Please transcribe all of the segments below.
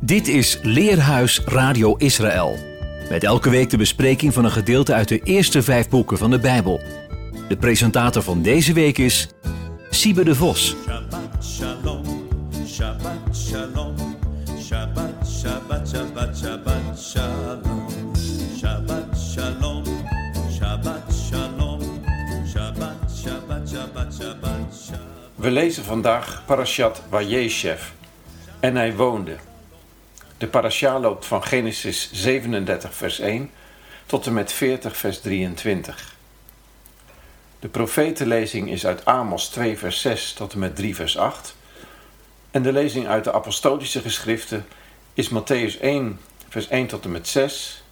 Dit is Leerhuis Radio Israël. Met elke week de bespreking van een gedeelte uit de eerste vijf boeken van de Bijbel. De presentator van deze week is Siebe de Vos. Shabbat shalom, Shabbat shalom, Shabbat, Shabbat, Shabbat, Shabbat shalom, Shabbat shalom, Shabbat shalom, Shabbat, Shabbat, Shabbat, Shabbat shalom. We lezen vandaag Parashat Vayeshev. En hij woonde. De parasha loopt van Genesis 37 vers 1 tot en met 40 vers 23. De profetenlezing is uit Amos 2 vers 6 tot en met 3 vers 8. En de lezing uit de apostolische geschriften is Matthäus 1 vers 1 tot en met 6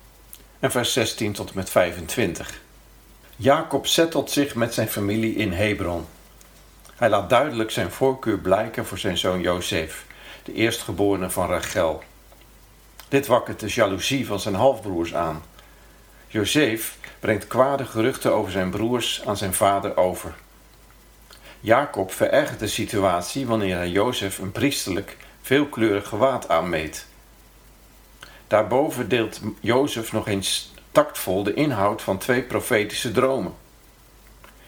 en vers 16 tot en met 25. Jacob zettelt zich met zijn familie in Hebron. Hij laat duidelijk zijn voorkeur blijken voor zijn zoon Jozef, de eerstgeborene van Rachel. Dit wakkert de jaloezie van zijn halfbroers aan. Jozef brengt kwade geruchten over zijn broers aan zijn vader over. Jacob verergert de situatie wanneer hij Jozef een priesterlijk, veelkleurig gewaad aanmeet. Daarboven deelt Jozef nog eens tactvol de inhoud van twee profetische dromen.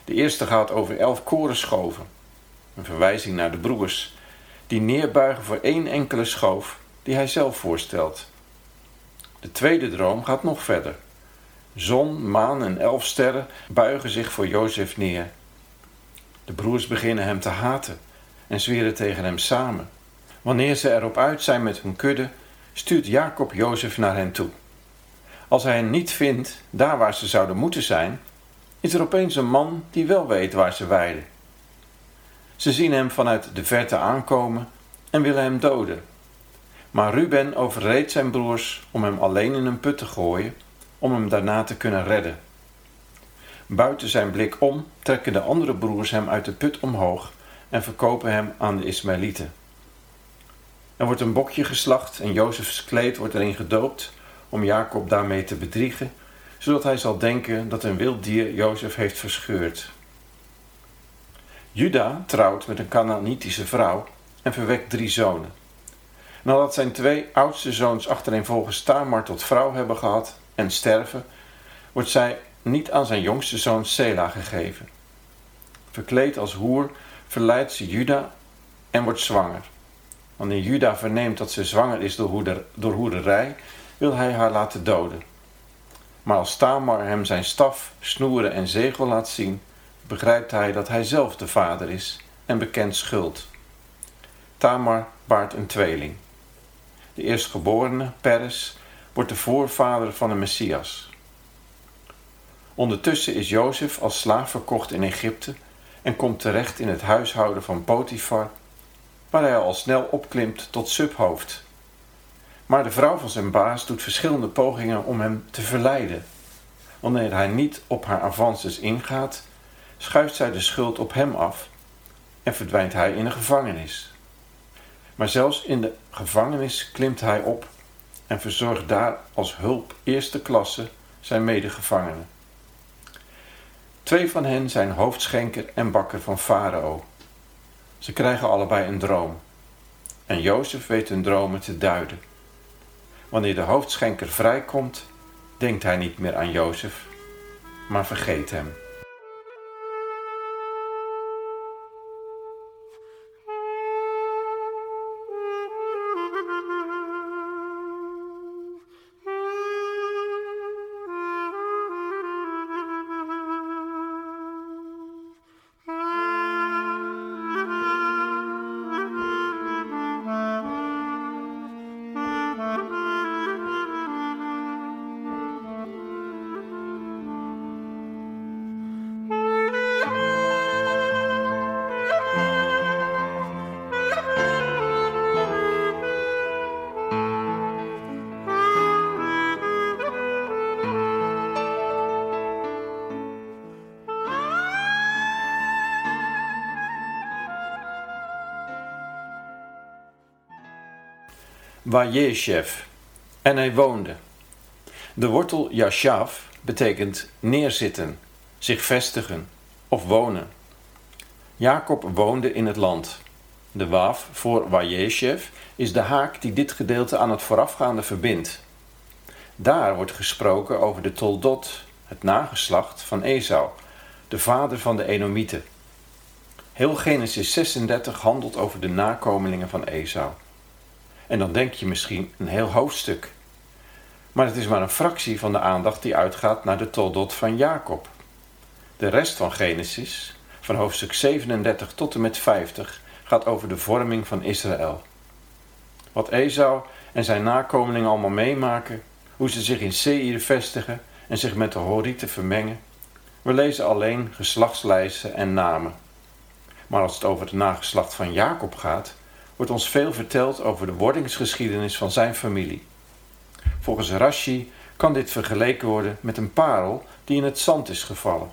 De eerste gaat over elf korenschoven, een verwijzing naar de broers, die neerbuigen voor één enkele schoof die hij zelf voorstelt. De tweede droom gaat nog verder. Zon, maan en elf sterren buigen zich voor Jozef neer. De broers beginnen hem te haten en zweren tegen hem samen. Wanneer ze erop uit zijn met hun kudde, stuurt Jacob Jozef naar hen toe. Als hij hen niet vindt, daar waar ze zouden moeten zijn, is er opeens een man die wel weet waar ze weiden. Ze zien hem vanuit de verte aankomen en willen hem doden. Maar Ruben overreed zijn broers om hem alleen in een put te gooien, om hem daarna te kunnen redden. Buiten zijn blik om trekken de andere broers hem uit de put omhoog en verkopen hem aan de Ismaëlieten. Er wordt een bokje geslacht en Jozefs kleed wordt erin gedoopt om Jacob daarmee te bedriegen, zodat hij zal denken dat een wild dier Jozef heeft verscheurd. Juda trouwt met een Canaanitische vrouw en verwekt drie zonen. Nadat zijn twee oudste zoons achtereenvolgens Tamar tot vrouw hebben gehad en sterven, wordt zij niet aan zijn jongste zoon Sela gegeven. Verkleed als hoer verleidt ze Juda en wordt zwanger. Wanneer Juda verneemt dat ze zwanger is door, hoeder, door hoerderij, wil hij haar laten doden. Maar als Tamar hem zijn staf, snoeren en zegel laat zien, begrijpt hij dat hij zelf de vader is en bekent schuld. Tamar baart een tweeling. De eerstgeborene, Peres, wordt de voorvader van de Messias. Ondertussen is Jozef als slaaf verkocht in Egypte en komt terecht in het huishouden van Potifar, waar hij al snel opklimt tot subhoofd. Maar de vrouw van zijn baas doet verschillende pogingen om hem te verleiden. Wanneer hij niet op haar avances ingaat, schuift zij de schuld op hem af en verdwijnt hij in een gevangenis. Maar zelfs in de gevangenis klimt hij op en verzorgt daar als hulp eerste klasse zijn medegevangenen. Twee van hen zijn hoofdschenker en bakker van Farao. Ze krijgen allebei een droom. En Jozef weet hun dromen te duiden. Wanneer de hoofdschenker vrijkomt, denkt hij niet meer aan Jozef, maar vergeet hem. Vayeshev. En hij woonde. De wortel Yashav betekent neerzitten, zich vestigen of wonen. Jacob woonde in het land. De waf voor Wajeshev is de haak die dit gedeelte aan het voorafgaande verbindt. Daar wordt gesproken over de toldot, het nageslacht van Esau, de vader van de Enomieten. Heel Genesis 36 handelt over de nakomelingen van Esau. En dan denk je misschien een heel hoofdstuk. Maar het is maar een fractie van de aandacht die uitgaat naar de toldot van Jacob. De rest van Genesis, van hoofdstuk 37 tot en met 50, gaat over de vorming van Israël. Wat Esau en zijn nakomelingen allemaal meemaken, hoe ze zich in Seir vestigen en zich met de Horieten vermengen. We lezen alleen geslachtslijsten en namen. Maar als het over het nageslacht van Jacob gaat, wordt ons veel verteld over de wordingsgeschiedenis van zijn familie. Volgens Rashi kan dit vergeleken worden met een parel die in het zand is gevallen.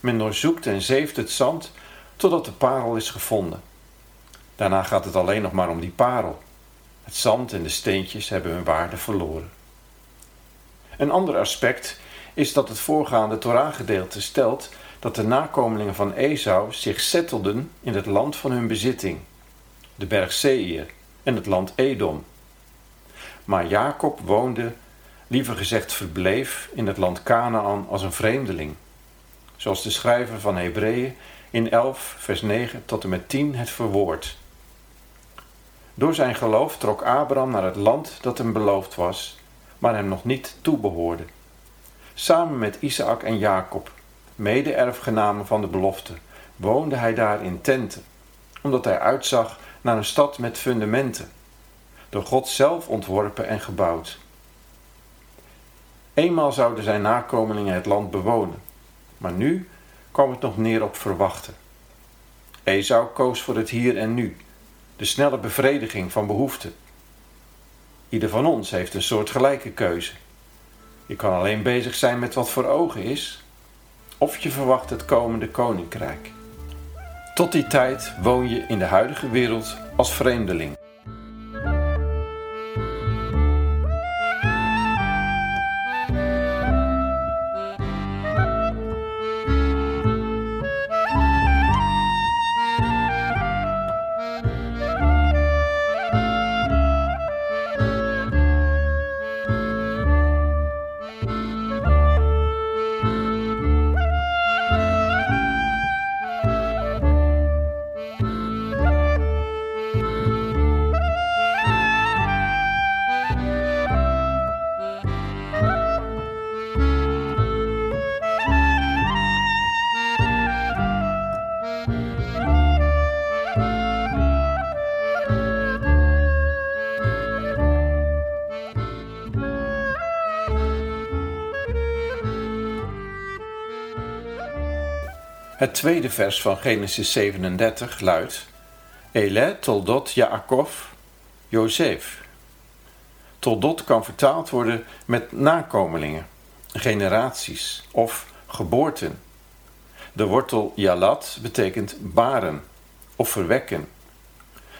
Men doorzoekt en zeeft het zand totdat de parel is gevonden. Daarna gaat het alleen nog maar om die parel. Het zand en de steentjes hebben hun waarde verloren. Een ander aspect is dat het voorgaande Torah-gedeelte stelt dat de nakomelingen van Esau zich settelden in het land van hun bezitting, de berg Seir en het land Edom. Maar Jacob woonde, liever gezegd verbleef, in het land Canaan als een vreemdeling, zoals de schrijver van Hebreeën in 11 vers 9 tot en met 10 het verwoordt. Door zijn geloof trok Abraham naar het land dat hem beloofd was, maar hem nog niet toebehoorde. Samen met Isaac en Jacob, mede-erfgenamen van de belofte, woonde hij daar in tenten, omdat hij uitzag naar een stad met fundamenten, door God zelf ontworpen en gebouwd. Eenmaal zouden zijn nakomelingen het land bewonen, maar nu kwam het nog neer op verwachten. Esau koos voor het hier en nu, de snelle bevrediging van behoeften. Ieder van ons heeft een soort gelijke keuze. Je kan alleen bezig zijn met wat voor ogen is, of je verwacht het komende koninkrijk. Tot die tijd woon je in de huidige wereld als vreemdeling. Het tweede vers van Genesis 37 luidt: Ele toldot Yaakov Jozef. Toldot kan vertaald worden met nakomelingen, generaties of geboorten. De wortel yalat betekent baren of verwekken.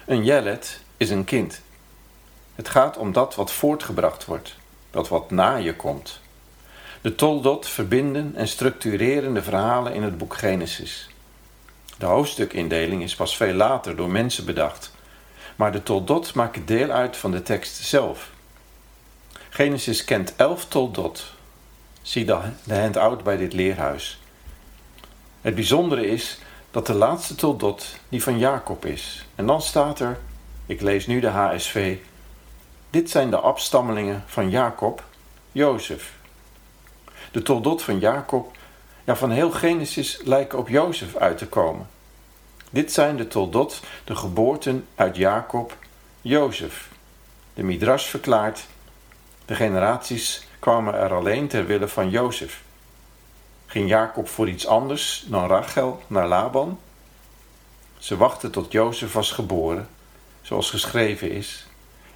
Een jelet is een kind. Het gaat om dat wat voortgebracht wordt, dat wat na je komt. De toldot verbinden en structureren de verhalen in het boek Genesis. De hoofdstukindeling is pas veel later door mensen bedacht, maar de toldot maken deel uit van de tekst zelf. Genesis kent elf toldot. Zie de handout bij dit leerhuis. Het bijzondere is dat de laatste toldot die van Jacob is. En dan staat er, ik lees nu de HSV, dit zijn de afstammelingen van Jacob, Jozef, de toldot van Jacob, ja van heel Genesis lijken op Jozef uit te komen. Dit zijn de toldot, de geboorten uit Jacob, Jozef. De Midrash verklaart, de generaties kwamen er alleen ter wille van Jozef. Ging Jacob voor iets anders dan Rachel naar Laban? Ze wachten tot Jozef was geboren, zoals geschreven is.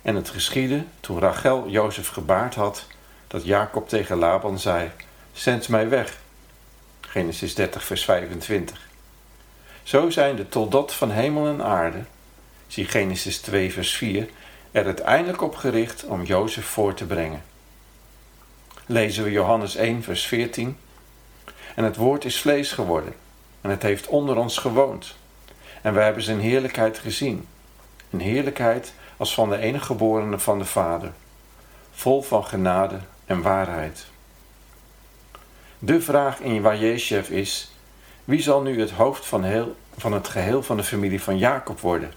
En het geschiedde, toen Rachel Jozef gebaard had, dat Jacob tegen Laban zei: Zend mij weg. Genesis 30, vers 25. Zo zijn de toldot van hemel en aarde, zie Genesis 2, vers 4, er uiteindelijk op gericht om Jozef voor te brengen. Lezen we Johannes 1, vers 14. En het woord is vlees geworden, en het heeft onder ons gewoond. en wij hebben zijn heerlijkheid gezien. Een heerlijkheid als van de enige geborene van de Vader, vol van genade en waarheid. De vraag in Wajeshev is: wie zal nu het hoofd van, heel, van het geheel van de familie van Jacob worden?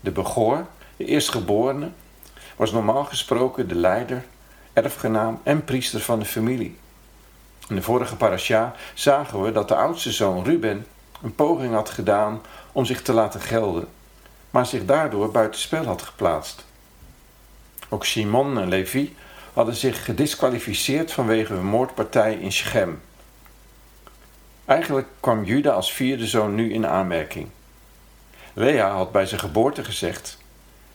De begoor, de eerstgeborene, was normaal gesproken de leider, erfgenaam en priester van de familie. In de vorige parasha zagen we dat de oudste zoon Ruben een poging had gedaan om zich te laten gelden, maar zich daardoor buitenspel had geplaatst. Ook Simon en Levi hadden zich gedisqualificeerd vanwege hun moordpartij in Shechem. Eigenlijk kwam Juda als vierde zoon nu in aanmerking. Lea had bij zijn geboorte gezegd: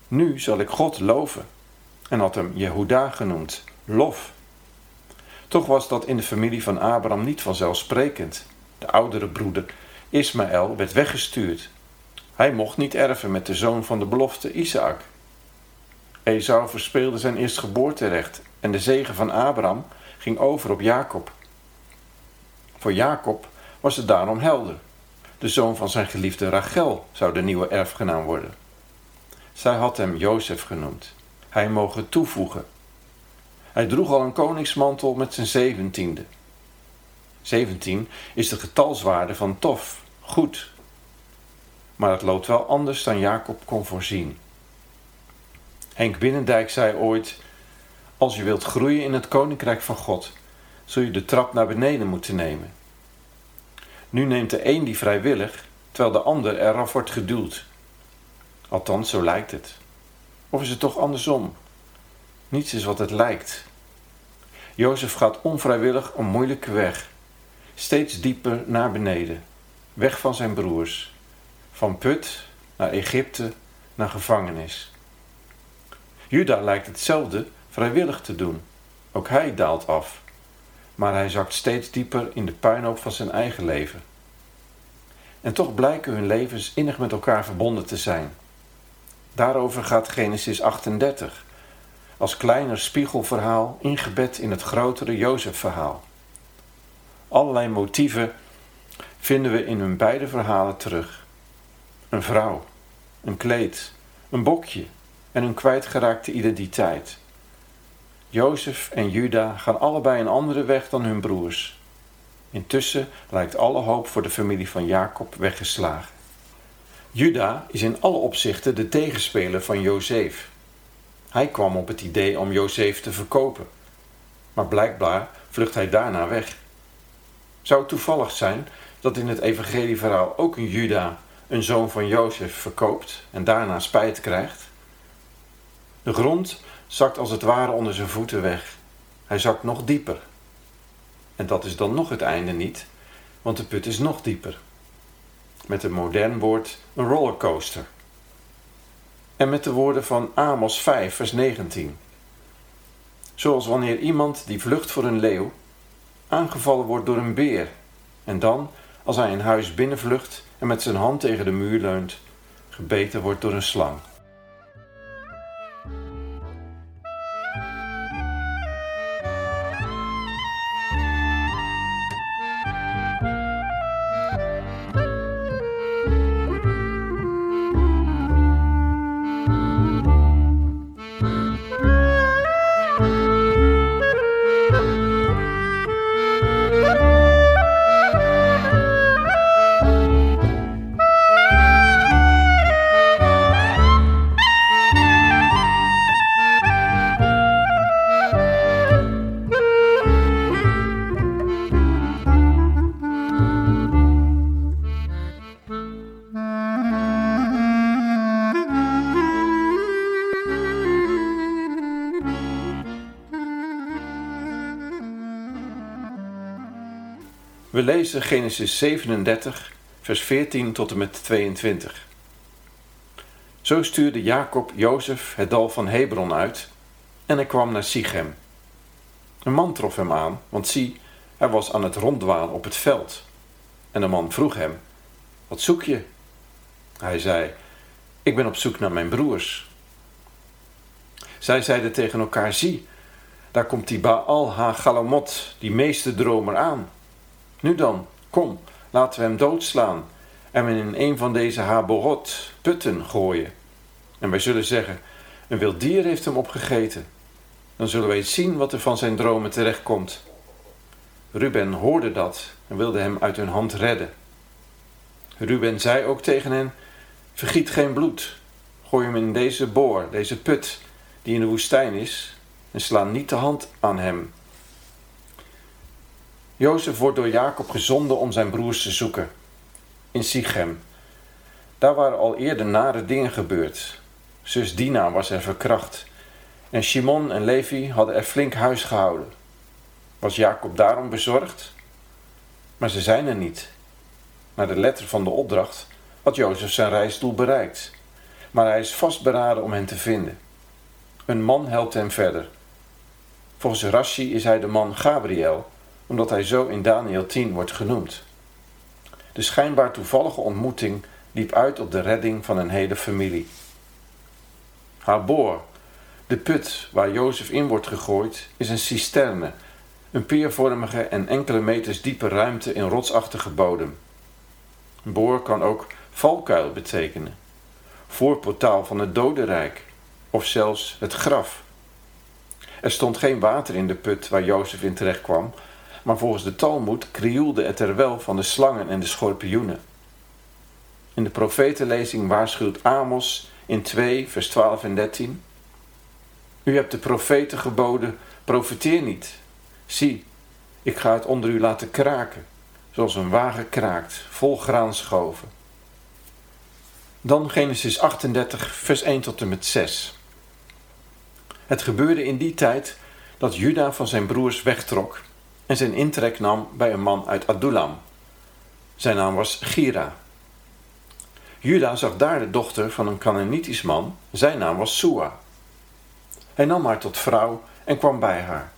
Nu zal ik God loven, en had hem Jehuda genoemd, lof. Toch was dat in de familie van Abraham niet vanzelfsprekend. De oudere broeder Ismaël werd weggestuurd. Hij mocht niet erven met de zoon van de belofte Isaac. Esau verspeelde zijn eerstgeboorterecht en de zegen van Abraham ging over op Jacob. Voor Jacob was het daarom helder. De zoon van zijn geliefde Rachel zou de nieuwe erfgenaam worden. Zij had hem Jozef genoemd. Hij mogen toevoegen. Hij droeg al een koningsmantel met zijn zeventiende. Zeventien is de getalswaarde van tof, goed. Maar het loopt wel anders dan Jacob kon voorzien. Henk Binnendijk zei ooit: Als je wilt groeien in het koninkrijk van God, zul je de trap naar beneden moeten nemen. Nu neemt de een die vrijwillig, terwijl de ander eraf wordt geduwd. Althans, zo lijkt het. Of is het toch andersom? Niets is wat het lijkt. Jozef gaat onvrijwillig een moeilijke weg, steeds dieper naar beneden, weg van zijn broers, van put naar Egypte, naar gevangenis. Juda lijkt hetzelfde vrijwillig te doen. Ook hij daalt af, maar hij zakt steeds dieper in de puinhoop van zijn eigen leven. En toch blijken hun levens innig met elkaar verbonden te zijn. Daarover gaat Genesis 38, als kleiner spiegelverhaal ingebed in het grotere Jozef-verhaal. Allerlei motieven vinden we in hun beide verhalen terug. Een vrouw, een kleed, een bokje en een kwijtgeraakte identiteit. Jozef en Juda gaan allebei een andere weg dan hun broers. Intussen lijkt alle hoop voor de familie van Jacob weggeslagen. Juda is in alle opzichten de tegenspeler van Jozef. Hij kwam op het idee om Jozef te verkopen, maar blijkbaar vlucht hij daarna weg. Zou het toevallig zijn dat in het evangelieverhaal ook een Juda een zoon van Jozef verkoopt en daarna spijt krijgt? De grond zakt als het ware onder zijn voeten weg. Hij zakt nog dieper. En dat is dan nog het einde niet, want de put is nog dieper. Met een modern woord een rollercoaster. En met de woorden van Amos 5, vers 19. Zoals wanneer iemand die vlucht voor een leeuw aangevallen wordt door een beer en dan, als hij een huis binnenvlucht en met zijn hand tegen de muur leunt, gebeten wordt door een slang. We lezen Genesis 37, vers 14 tot en met 22. Zo stuurde Jacob Jozef het dal van Hebron uit en hij kwam naar Sichem. Een man trof hem aan, want zie, hij was aan het ronddwalen op het veld. En de man vroeg hem, wat zoek je? Hij zei, ik ben op zoek naar mijn broers. Zij zeiden tegen elkaar, zie, daar komt die Baal ha-Galamot, die meeste dromer aan. Nu dan, kom, laten we hem doodslaan hem in een van deze haborot putten gooien. En wij zullen zeggen, een wild dier heeft hem opgegeten. Dan zullen wij zien wat er van zijn dromen terechtkomt. Ruben hoorde dat en wilde hem uit hun hand redden. Ruben zei ook tegen hen, vergiet geen bloed. Gooi hem in deze boor, deze put, die in de woestijn is, en sla niet de hand aan hem. Jozef wordt door Jacob gezonden om zijn broers te zoeken. In Sichem. Daar waren al eerder nare dingen gebeurd. Zus Dina was er verkracht. En Shimon en Levi hadden er flink huis gehouden. Was Jacob daarom bezorgd? Maar ze zijn er niet. Naar de letter van de opdracht had Jozef zijn reisdoel bereikt. Maar hij is vastberaden om hen te vinden. Een man helpt hem verder. Volgens Rashi is hij de man Gabriel, omdat hij zo in Daniel 10 wordt genoemd. De schijnbaar toevallige ontmoeting liep uit op de redding van een hele familie. Habor, de put waar Jozef in wordt gegooid, is een cisterne, een peervormige en enkele meters diepe ruimte in rotsachtige bodem. Boor kan ook valkuil betekenen, voorportaal van het dodenrijk of zelfs het graf. Er stond geen water in de put waar Jozef in terecht kwam, maar volgens de Talmud krioelde het er wel van de slangen en de schorpioenen. In de profetenlezing waarschuwt Amos in 2, vers 12 en 13. U hebt de profeten geboden, profeteer niet. Zie, ik ga het onder u laten kraken, zoals een wagen kraakt, vol graanschoven. Dan Genesis 38, vers 1 tot en met 6. Het gebeurde in die tijd dat Juda van zijn broers wegtrok en zijn intrek nam bij een man uit Adulam. Zijn naam was Gira. Juda zag daar de dochter van een Canaanitisch man, zijn naam was Sua. Hij nam haar tot vrouw en kwam bij haar.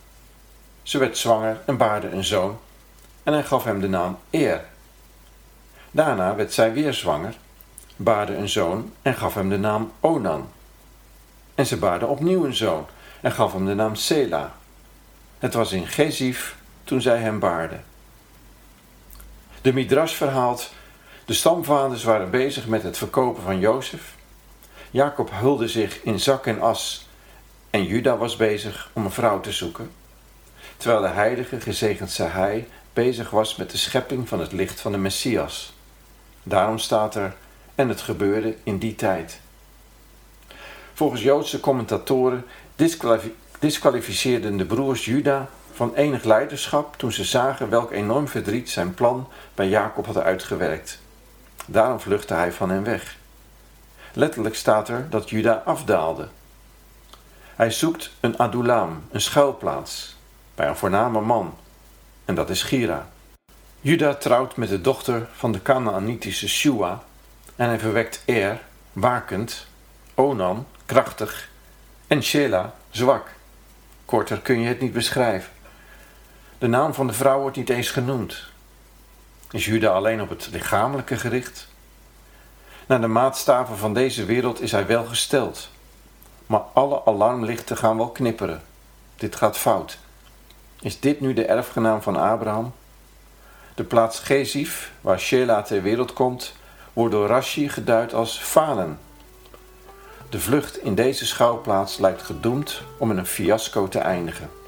Ze werd zwanger en baarde een zoon en hij gaf hem de naam Eer. Daarna werd zij weer zwanger, baarde een zoon en gaf hem de naam Onan. En ze baarde opnieuw een zoon en gaf hem de naam Sela. Het was in Gezief toen zij hem baarde. De Midrash verhaalt, de stamvaders waren bezig met het verkopen van Jozef. Jacob hulde zich in zak en as en Juda was bezig om een vrouw te zoeken. Terwijl de heilige, gezegend hij, bezig was met de schepping van het licht van de Messias. Daarom staat er, en het gebeurde in die tijd. Volgens Joodse commentatoren disqualificeerden de broers Juda van enig leiderschap toen ze zagen welk enorm verdriet zijn plan bij Jacob had uitgewerkt. Daarom vluchtte hij van hen weg. Letterlijk staat er dat Juda afdaalde. Hij zoekt een adulaam, een schuilplaats, bij een voorname man, en dat is Gira. Juda trouwt met de dochter van de Canaanitische Shua en hij verwekt Er, wakend, Onan, krachtig en Shela, zwak. Korter kun je het niet beschrijven. De naam van de vrouw wordt niet eens genoemd. Is Juda alleen op het lichamelijke gericht? Naar de maatstaven van deze wereld is hij wel gesteld. Maar alle alarmlichten gaan wel knipperen. Dit gaat fout. Is dit nu de erfgenaam van Abraham? De plaats Gezif, waar Shela ter wereld komt, wordt door Rashi geduid als falen. De vlucht in deze schouwplaats lijkt gedoemd om in een fiasco te eindigen.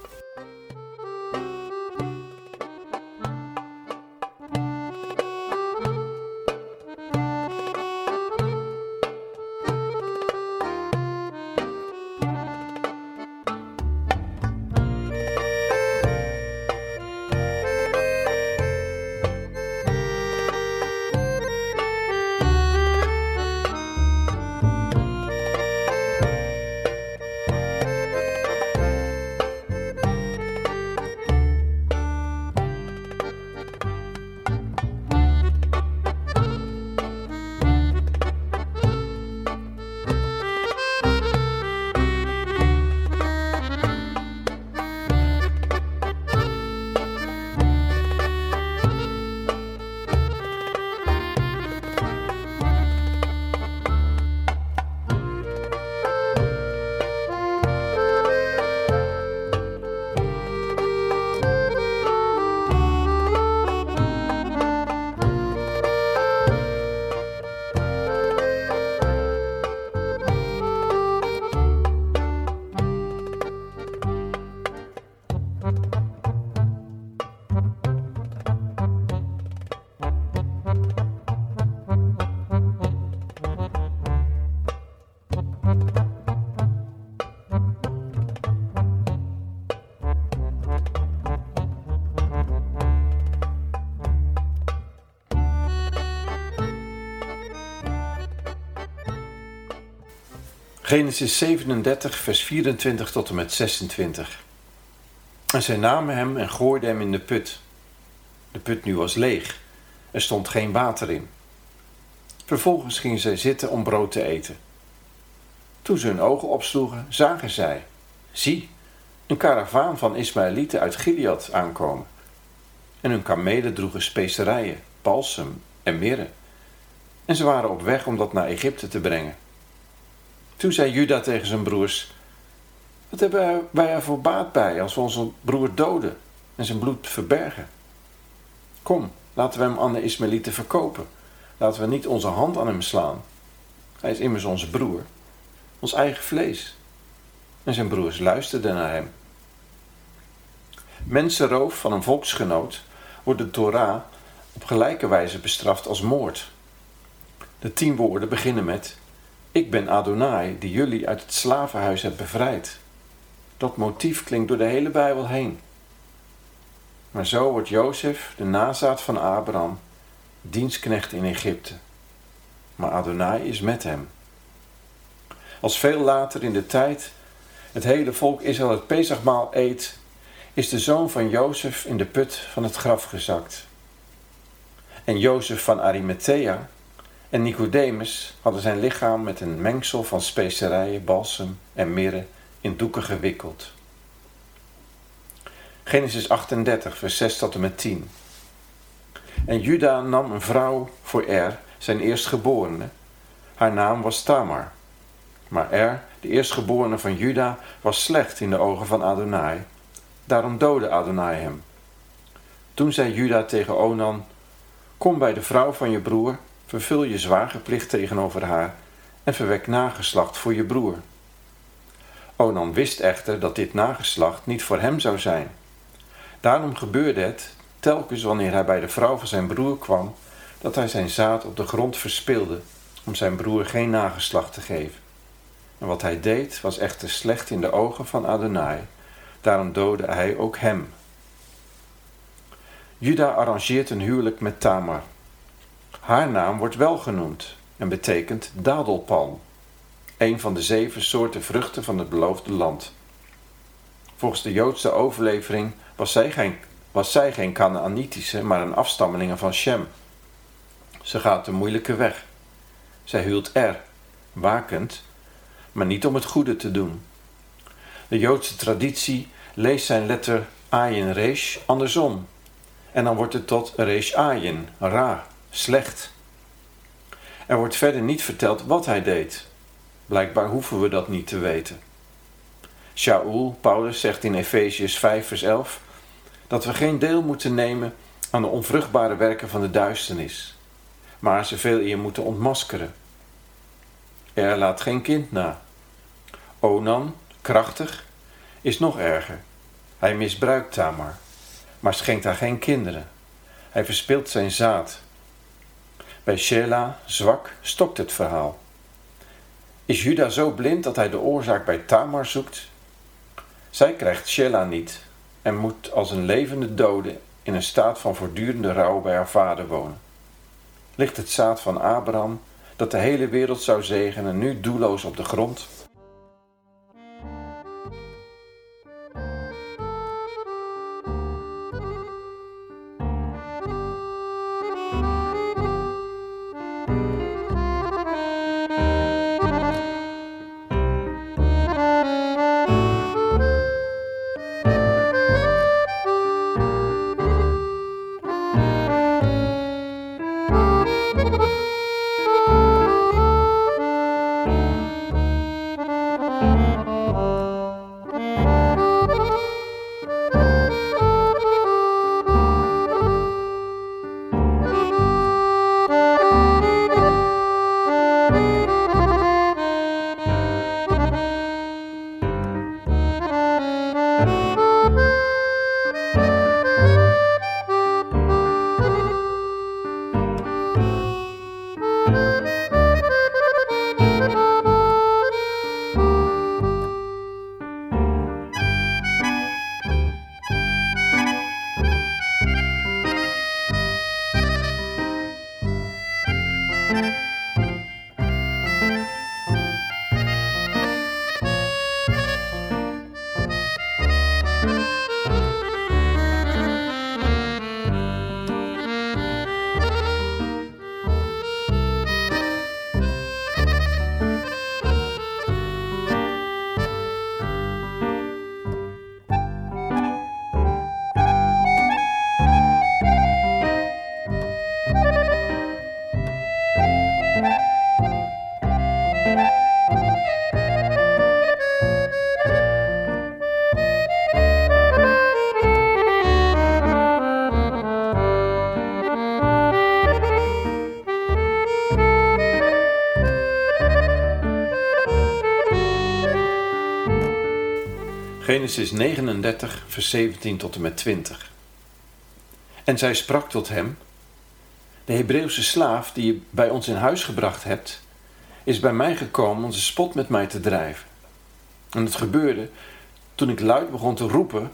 Genesis 37, vers 24 tot en met 26. En zij namen hem en gooiden hem in de put. De put nu was leeg. Er stond geen water in. Vervolgens gingen zij zitten om brood te eten. Toen ze hun ogen opsloegen, zagen zij, zie, een karavaan van Ismaëlieten uit Gilead aankomen. En hun kamelen droegen specerijen, balsem en mirre. En ze waren op weg om dat naar Egypte te brengen. Toen zei Juda tegen zijn broers: Wat hebben wij er voor baat bij als we onze broer doden en zijn bloed verbergen? Kom, laten we hem aan de Ismaëlieten verkopen. Laten we niet onze hand aan hem slaan. Hij is immers onze broer, ons eigen vlees. En zijn broers luisterden naar hem. Mensenroof van een volksgenoot wordt de Torah op gelijke wijze bestraft als moord. De tien woorden beginnen met: Ik ben Adonai, die jullie uit het slavenhuis heb bevrijd. Dat motief klinkt door de hele Bijbel heen. Maar zo wordt Jozef, de nazaat van Abraham, dienstknecht in Egypte. Maar Adonai is met hem. Als veel later in de tijd het hele volk Israël het Pesachmaal eet, is de zoon van Jozef in de put van het graf gezakt. En Jozef van Arimathea en Nicodemus hadden zijn lichaam met een mengsel van specerijen, balsem en mirre in doeken gewikkeld. Genesis 38, vers 6 tot en met 10. En Juda nam een vrouw voor Er, zijn eerstgeborene. Haar naam was Tamar. Maar Er, de eerstgeborene van Juda, was slecht in de ogen van Adonai. Daarom doodde Adonai hem. Toen zei Juda tegen Onan: Kom bij de vrouw van je broer, vervul je zwagerplicht tegenover haar en verwek nageslacht voor je broer. Onan wist echter dat dit nageslacht niet voor hem zou zijn. Daarom gebeurde het, telkens wanneer hij bij de vrouw van zijn broer kwam, dat hij zijn zaad op de grond verspeelde om zijn broer geen nageslacht te geven. En wat hij deed was echter slecht in de ogen van Adonai, daarom doodde hij ook hem. Juda arrangeert een huwelijk met Tamar. Haar naam wordt wel genoemd en betekent dadelpalm, een van de zeven soorten vruchten van het beloofde land. Volgens de Joodse overlevering was zij geen, was zij geen Canaanitische, maar een afstammeling van Shem. Ze gaat de moeilijke weg. Zij huwt er, wakend, maar niet om het goede te doen. De Joodse traditie leest zijn letter Ayin Resh andersom. En dan wordt het tot Resh Ayin, ra, slecht. Er wordt verder niet verteld wat hij deed. Blijkbaar hoeven we dat niet te weten. Shaul, Paulus, zegt in Efeziërs 5, vers 11 dat we geen deel moeten nemen aan de onvruchtbare werken van de duisternis, maar ze veel eer moeten ontmaskeren. Er laat geen kind na. Onan, krachtig, is nog erger. Hij misbruikt Tamar, maar schenkt haar geen kinderen. Hij verspilt zijn zaad. Bij Shela, zwak, stokt het verhaal. Is Juda zo blind dat hij de oorzaak bij Tamar zoekt? Zij krijgt Shela niet en moet als een levende dode in een staat van voortdurende rouw bij haar vader wonen. Ligt het zaad van Abraham, dat de hele wereld zou zegenen, nu doelloos op de grond? Genesis 39, vers 17 tot en met 20. En zij sprak tot hem: De Hebreeuwse slaaf die je bij ons in huis gebracht hebt, is bij mij gekomen om zijn spot met mij te drijven. En het gebeurde toen ik luid begon te roepen,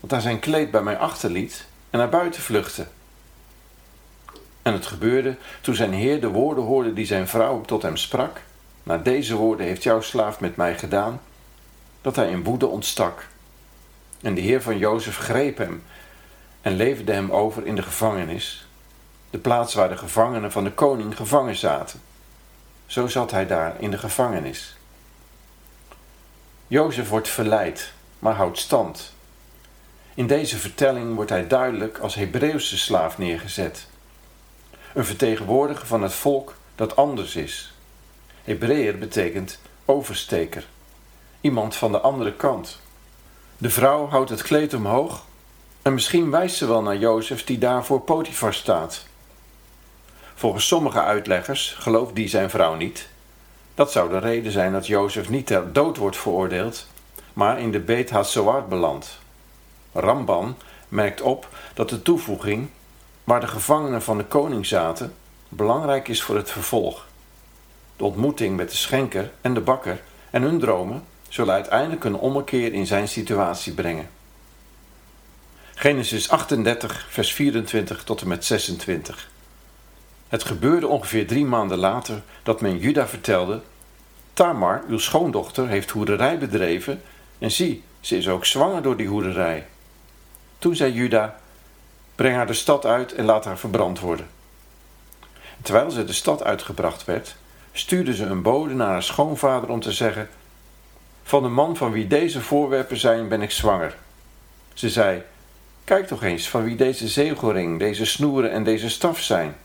dat hij zijn kleed bij mij achterliet en naar buiten vluchtte. En het gebeurde toen zijn heer de woorden hoorde die zijn vrouw tot hem sprak. Na deze woorden heeft jouw slaaf met mij gedaan, dat hij in woede ontstak. En de heer van Jozef greep hem en leverde hem over in de gevangenis, de plaats waar de gevangenen van de koning gevangen zaten. Zo zat hij daar in de gevangenis. Jozef wordt verleid, maar houdt stand. In deze vertelling wordt hij duidelijk als Hebreeuwse slaaf neergezet. Een vertegenwoordiger van het volk dat anders is. Hebreeër betekent oversteker. Iemand van de andere kant. De vrouw houdt het kleed omhoog en misschien wijst ze wel naar Jozef die daar voor Potifar staat. Volgens sommige uitleggers gelooft die zijn vrouw niet. Dat zou de reden zijn dat Jozef niet ter dood wordt veroordeeld, maar in de Beet HaSoar belandt. Ramban merkt op dat de toevoeging, waar de gevangenen van de koning zaten, belangrijk is voor het vervolg. De ontmoeting met de schenker en de bakker en hun dromen zullen uiteindelijk een ommekeer in zijn situatie brengen. Genesis 38, vers 24 tot en met 26. Het gebeurde ongeveer drie maanden later dat men Juda vertelde: Tamar, uw schoondochter, heeft hoererij bedreven en zie, ze is ook zwanger door die hoererij. Toen zei Juda: Breng haar de stad uit en laat haar verbrand worden. Terwijl ze de stad uitgebracht werd, stuurde ze een bode naar haar schoonvader om te zeggen: Van de man van wie deze voorwerpen zijn, ben ik zwanger. Ze zei: Kijk toch eens van wie deze zegelring, deze snoeren en deze staf zijn.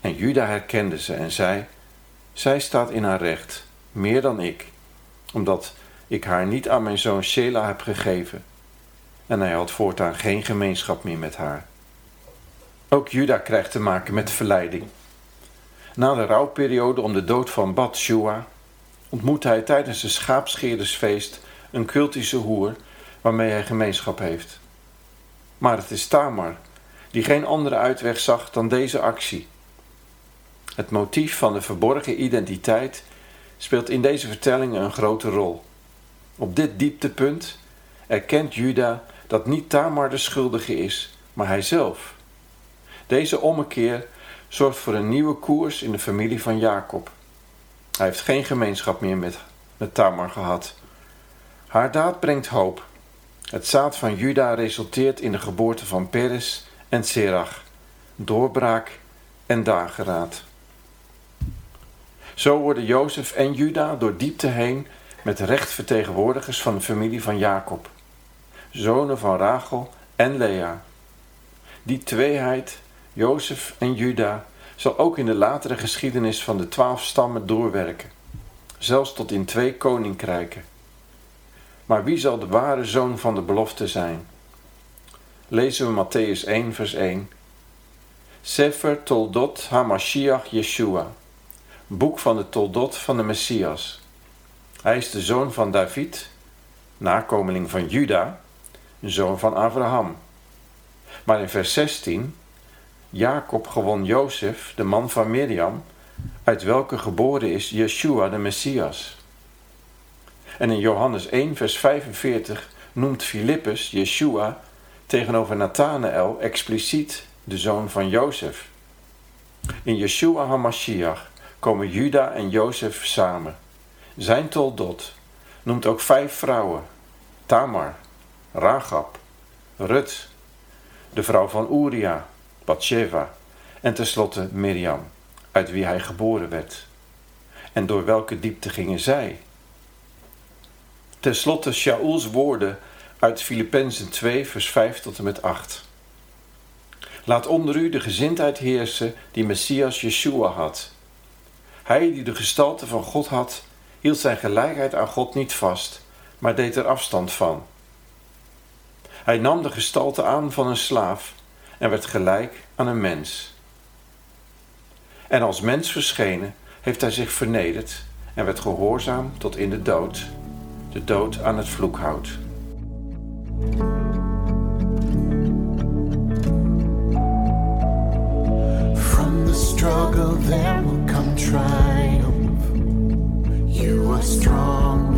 En Juda herkende ze en zei: Zij staat in haar recht, meer dan ik, omdat ik haar niet aan mijn zoon Shela heb gegeven. En hij had voortaan geen gemeenschap meer met haar. Ook Juda krijgt te maken met verleiding. Na de rouwperiode om de dood van Bat-Shua ontmoet hij tijdens een schaapscheerdersfeest een cultische hoer waarmee hij gemeenschap heeft. Maar het is Tamar die geen andere uitweg zag dan deze actie. Het motief van de verborgen identiteit speelt in deze vertellingen een grote rol. Op dit dieptepunt erkent Juda dat niet Tamar de schuldige is, maar hij zelf. Deze ommekeer zorgt voor een nieuwe koers in de familie van Jacob. Hij heeft geen gemeenschap meer met, met Tamar gehad. Haar daad brengt hoop. Het zaad van Juda resulteert in de geboorte van Peres en Serach, doorbraak en dageraad. Zo worden Jozef en Juda door diepte heen met recht vertegenwoordigers van de familie van Jacob, zonen van Rachel en Lea. Die tweeheid, Jozef en Juda, zal ook in de latere geschiedenis van de twaalf stammen doorwerken, zelfs tot in twee koninkrijken. Maar wie zal de ware zoon van de belofte zijn? Lezen we Matthäus 1, vers 1. Sefer Toldot HaMashiach Yeshua boek van de Toldot van de Messias. Hij is de zoon van David, nakomeling van Juda, zoon van Abraham. Maar in vers 16, Jacob gewon Jozef, de man van Miriam, uit welke geboren is Yeshua de Messias. En in Johannes 1, vers 45 noemt Filippus Yeshua tegenover Nathanael expliciet de zoon van Jozef. In Yeshua HaMashiach komen Juda en Jozef samen. Zijn toldot noemt ook vijf vrouwen: Tamar, Ragab, Rut, de vrouw van Uria, En tenslotte Miriam, uit wie hij geboren werd. En door welke diepte gingen zij? Ten slotte woorden uit Filippenzen 2, vers 5 tot en met 8. Laat onder u de gezindheid heersen die Messias Yeshua had hij die de gestalte van God had, hield zijn gelijkheid aan God niet vast, maar deed er afstand van. Hij nam de gestalte aan van een slaaf en werd gelijk aan een mens. En als mens verschenen heeft hij zich vernederd en werd gehoorzaam tot in de dood, de dood aan het vloekhout. From the struggle there will come triumph. You are strong.